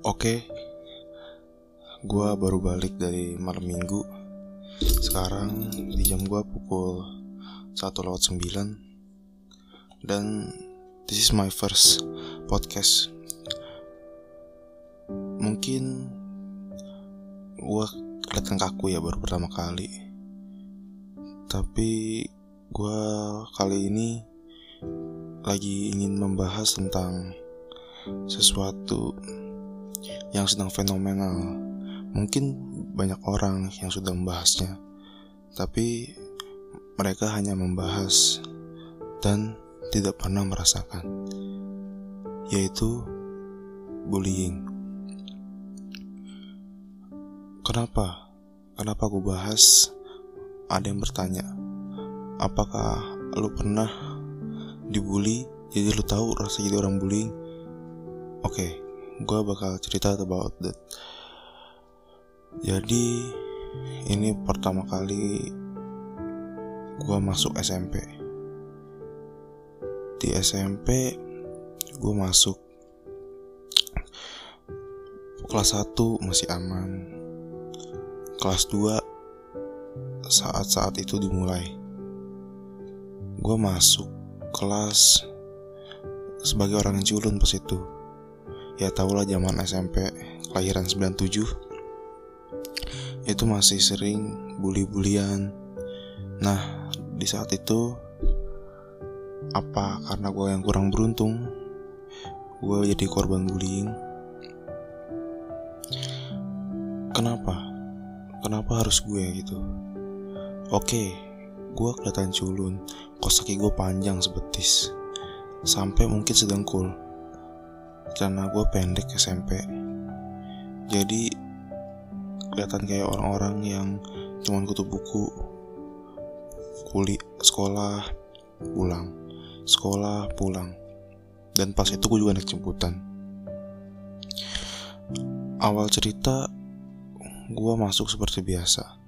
Oke, gua baru balik dari malam minggu. Sekarang di jam gua pukul 1 lewat 9 dan this is my first podcast. Mungkin gua kelihatan kaku ya baru pertama kali. Tapi gua kali ini lagi ingin membahas tentang sesuatu yang sedang fenomenal. Mungkin banyak orang yang sudah membahasnya, tapi mereka hanya membahas dan tidak pernah merasakan, yaitu bullying. Kenapa? Kenapa aku bahas? Ada yang bertanya, apakah lu pernah dibully? Jadi lu tahu rasa jadi orang bullying? Oke, okay, gue bakal cerita about that. Jadi ini pertama kali gue masuk SMP di SMP gue masuk kelas 1 masih aman. Kelas 2 saat-saat itu dimulai. Gue masuk kelas sebagai orang yang culun pas itu ya tau lah zaman SMP kelahiran 97 itu masih sering bully-bulian nah di saat itu apa karena gue yang kurang beruntung gue jadi korban bullying. Kenapa? Kenapa harus gue gitu? Oke gue kelihatan culun kos kaki gue panjang sebetis sampai mungkin sedengkul karena gue pendek SMP jadi kelihatan kayak orang-orang yang cuman kutu buku kuliah sekolah pulang sekolah pulang. Dan pas itu gue juga naik jemputan. Awal cerita gue masuk seperti biasa.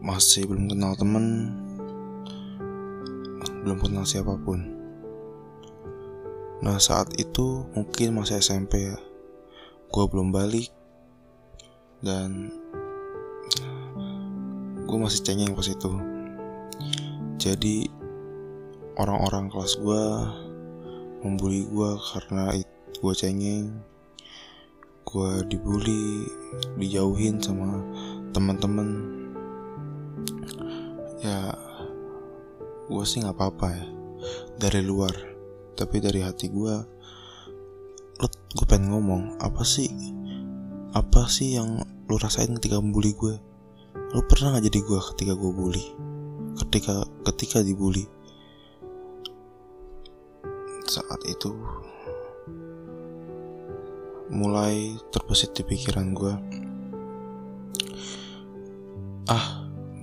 Masih belum kenal temen belum kenal siapa pun Nah saat itu mungkin masih SMP ya. Gue belum balik. Dan Gue masih cengeng pas itu. Jadi Orang-orang kelas gue Membuli gue karena gue cengeng. Gue dibully Dijauhin sama teman-teman Ya Gue sih gak apa-apa ya. Dari luar tapi dari hati gue gue pengen ngomong apa sih apa sih yang lu rasain ketika membuli gue lu pernah gak jadi gue ketika gue bully? Ketika ketika dibully? Saat itu mulai terbesit di pikiran gue ah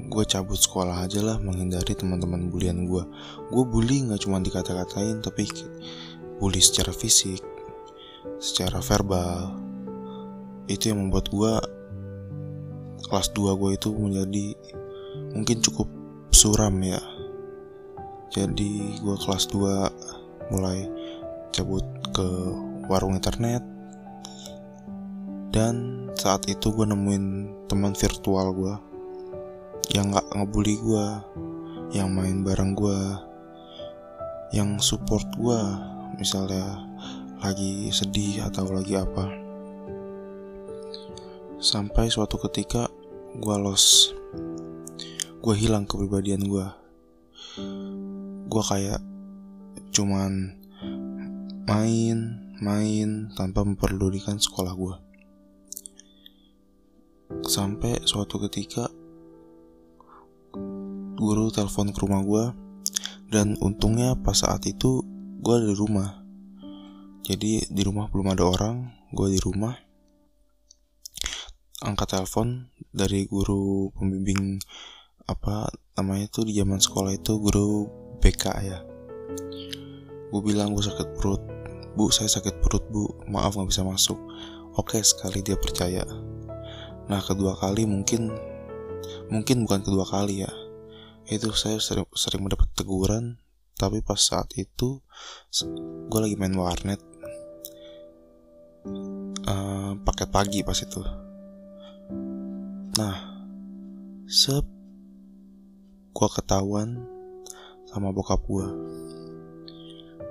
gue cabut sekolah aja lah menghindari teman-teman bulian gue gue bully nggak cuma dikata-katain tapi bully secara fisik secara verbal. Itu yang membuat gue kelas 2 gue itu menjadi mungkin cukup suram ya. Jadi gue kelas 2 mulai cabut ke warung internet. Dan saat itu gue nemuin teman virtual gue yang gak ngebully gue yang main bareng gue yang support gue misalnya lagi sedih atau lagi apa. Sampai suatu ketika gue los gue hilang kepribadian gue gue kayak cuman main main tanpa memperdulikan sekolah gue sampai suatu ketika guru telepon ke rumah gue dan untungnya pas saat itu gue ada di rumah. Jadi di rumah belum ada orang gue di rumah. Angkat telepon dari guru pembimbing apa namanya itu di zaman sekolah itu guru BK ya. Gue bilang gue sakit perut. Bu saya sakit perut bu. Maaf nggak bisa masuk. Oke sekali dia percaya. Nah kedua kali mungkin mungkin bukan kedua kali ya itu saya sering, sering mendapat teguran tapi pas saat itu gue lagi main warnet. Uh, paket pagi pas itu. Nah sep gue ketahuan sama bokap gue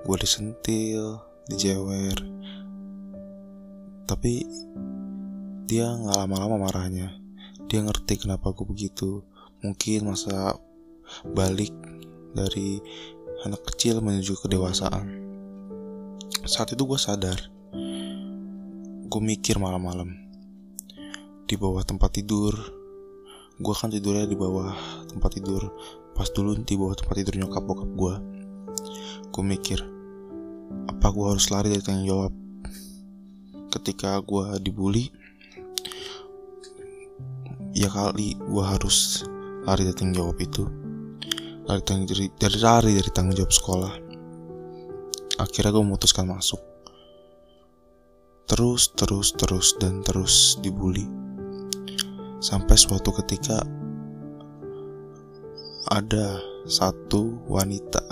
gue disentil dijewer. Tapi dia nggak lama-lama marahnya. Dia ngerti kenapa gue begitu. Mungkin masa balik dari anak kecil menuju kedewasaan. Saat itu gue sadar gue mikir malam-malam. Di bawah tempat tidur gue kan tidurnya di bawah tempat tidur. Pas dulu di bawah tempat tidur nyokap bokap gue gue mikir apa gue harus lari dari tanggung jawab? Ketika gue dibully ya kali gue harus lari dari tanggung jawab itu lari dari, dari lari dari tanggung jawab sekolah. Akhirnya gue memutuskan masuk. Terus terus terus dan terus dibully. Sampai suatu ketika ada satu wanita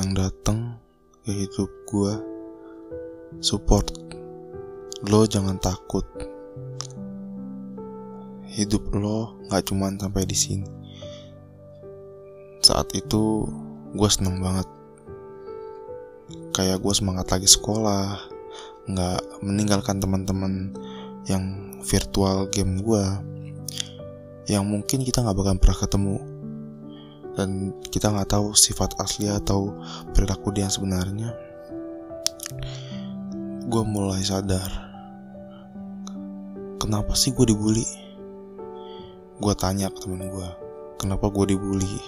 yang datang ke hidup gue support lo jangan takut. Hidup lo nggak cuman sampai di sini saat itu gue seneng banget. Kayak gue semangat lagi sekolah nggak meninggalkan teman-teman yang virtual game gue yang mungkin kita nggak bakal pernah ketemu. Dan kita nggak tahu sifat asli atau perilaku dia yang sebenarnya. Gue mulai sadar kenapa sih gue dibully? Gue tanya ke temen gue kenapa gue dibully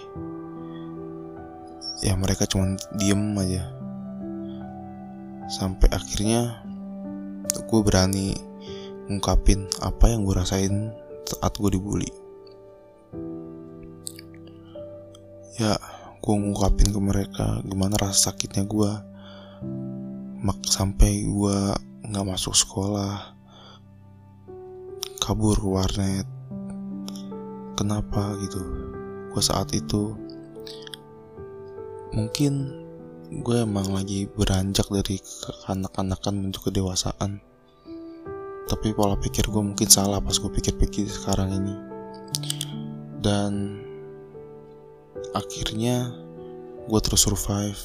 ya mereka cuma diem aja. Sampai akhirnya gue berani ngungkapin apa yang gue rasain saat gue dibully. Ya gue ngungkapin ke mereka gimana rasa sakitnya gue mak sampai gue nggak masuk sekolah. Kabur warnet. Kenapa gitu? Gue saat itu mungkin gue emang lagi beranjak dari kanak-kanakan menuju kedewasaan. Tapi pola pikir gue mungkin salah pas gue pikir-pikir sekarang ini. Dan akhirnya gue terus survive.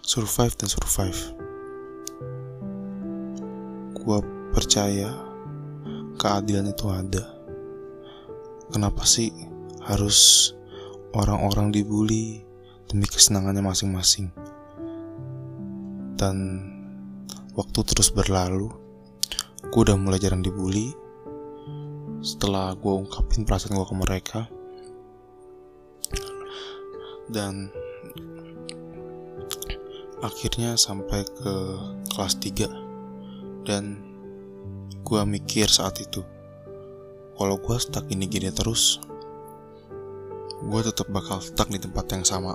Survive dan survive. Gue percaya keadilan itu ada. Kenapa sih harus orang-orang dibully demi kesenangannya masing-masing. Dan waktu terus berlalu, gue udah mulai jarang dibully. Setelah gue ungkapin perasaan gue ke mereka, dan akhirnya sampai ke kelas 3 dan gue mikir saat itu kalau gue stuck ini gini terus gue tetap bakal stuck di tempat yang sama.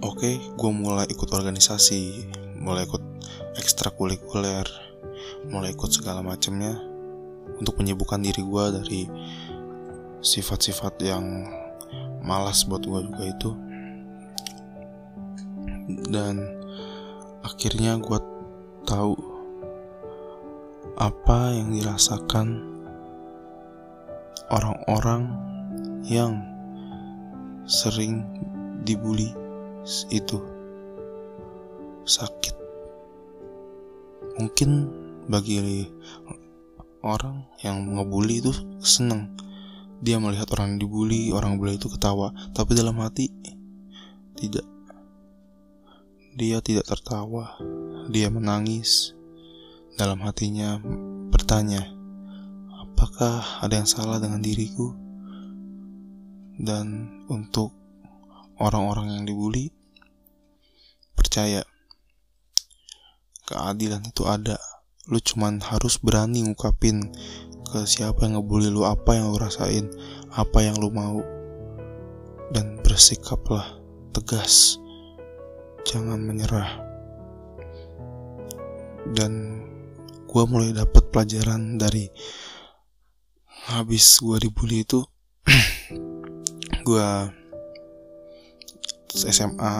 Oke, gue mulai ikut organisasi, mulai ikut ekstrakurikuler, mulai ikut segala macamnya untuk menyibukkan diri gue dari sifat-sifat yang malas buat gue juga itu. Dan akhirnya gue tahu apa yang dirasakan orang-orang yang sering dibully itu sakit. Mungkin bagi orang yang ngebully itu seneng. Dia melihat orang dibully, orang bully itu ketawa, tapi dalam hati tidak. Dia tidak tertawa, dia menangis. Dalam hatinya bertanya, apakah ada yang salah dengan diriku? Dan untuk orang-orang yang dibully, percaya keadilan itu ada. Lu cuman harus berani ngungkapin ke siapa yang ngebully lu apa yang lu rasain, apa yang lu mau. Dan bersikaplah tegas. Jangan menyerah. Dan gue mulai dapat pelajaran dari habis gue dibully itu gue SMA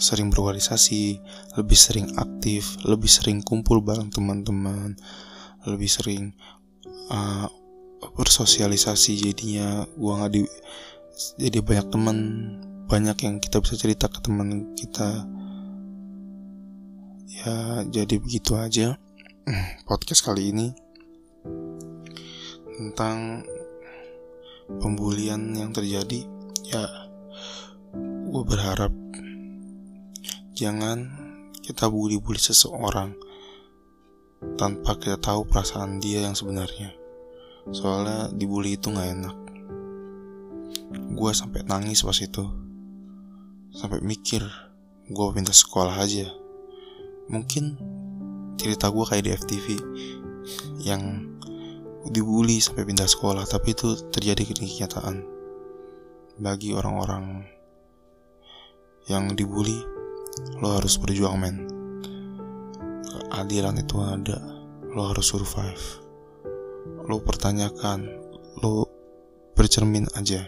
sering berorganisasi, lebih sering aktif, lebih sering kumpul bareng teman-teman, lebih sering uh, bersosialisasi jadinya. Gua nggak di jadi banyak teman banyak yang kita bisa cerita ke teman kita. Ya jadi begitu aja podcast kali ini tentang pembulian yang terjadi ya gue berharap jangan kita bully-bully seseorang tanpa kita tahu perasaan dia yang sebenarnya. Soalnya dibully itu nggak enak. Gue sampai nangis pas itu. Sampai mikir gue pindah sekolah aja. Mungkin cerita gue kayak di FTV yang dibully sampai pindah sekolah tapi itu terjadi kenyataan bagi orang-orang yang dibully. Lo harus berjuang men. Keadilan itu ada. Lo harus survive. Lo pertanyakan lo bercermin aja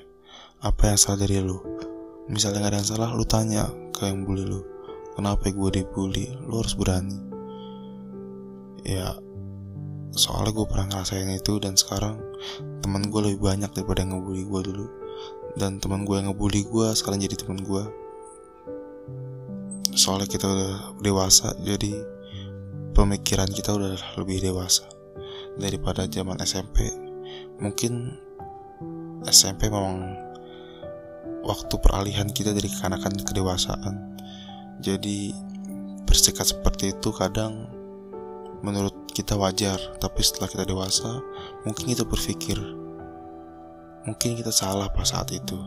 apa yang salah dari lo. Misalnya gak ada yang salah lo tanya ke yang bully lo kenapa gue dibully? Lo harus berani. Ya soalnya gue pernah ngerasain itu dan sekarang teman gue lebih banyak daripada yang ngebully gue dulu. Dan teman gue yang ngebully gue sekarang jadi teman gue soalnya kita udah dewasa jadi pemikiran kita udah lebih dewasa daripada zaman SMP mungkin SMP memang waktu peralihan kita dari kekanakan ke kedewasaan. Jadi bersikap seperti itu kadang menurut kita wajar tapi setelah kita dewasa mungkin kita berpikir mungkin kita salah pas saat itu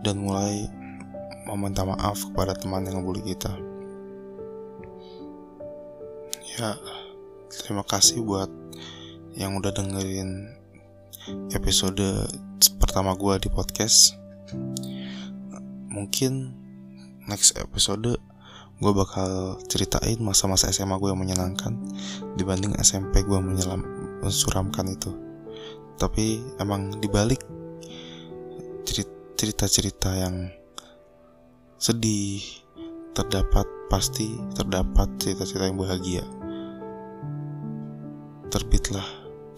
dan mulai meminta maaf kepada teman yang ngebully kita. Ya, terima kasih buat yang udah dengerin episode pertama gue di podcast. Mungkin next episode gue bakal ceritain masa-masa SMA gue yang menyenangkan dibanding SMP gue menyelam mensuramkan itu. Tapi emang dibalik cerita-cerita yang sedih, terdapat pasti terdapat cerita-cerita yang bahagia. Terbitlah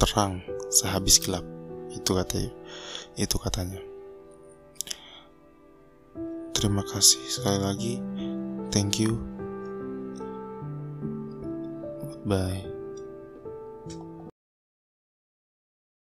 terang sehabis gelap. Itu katanya. Itu katanya. Terima kasih sekali lagi. Thank you. Bye.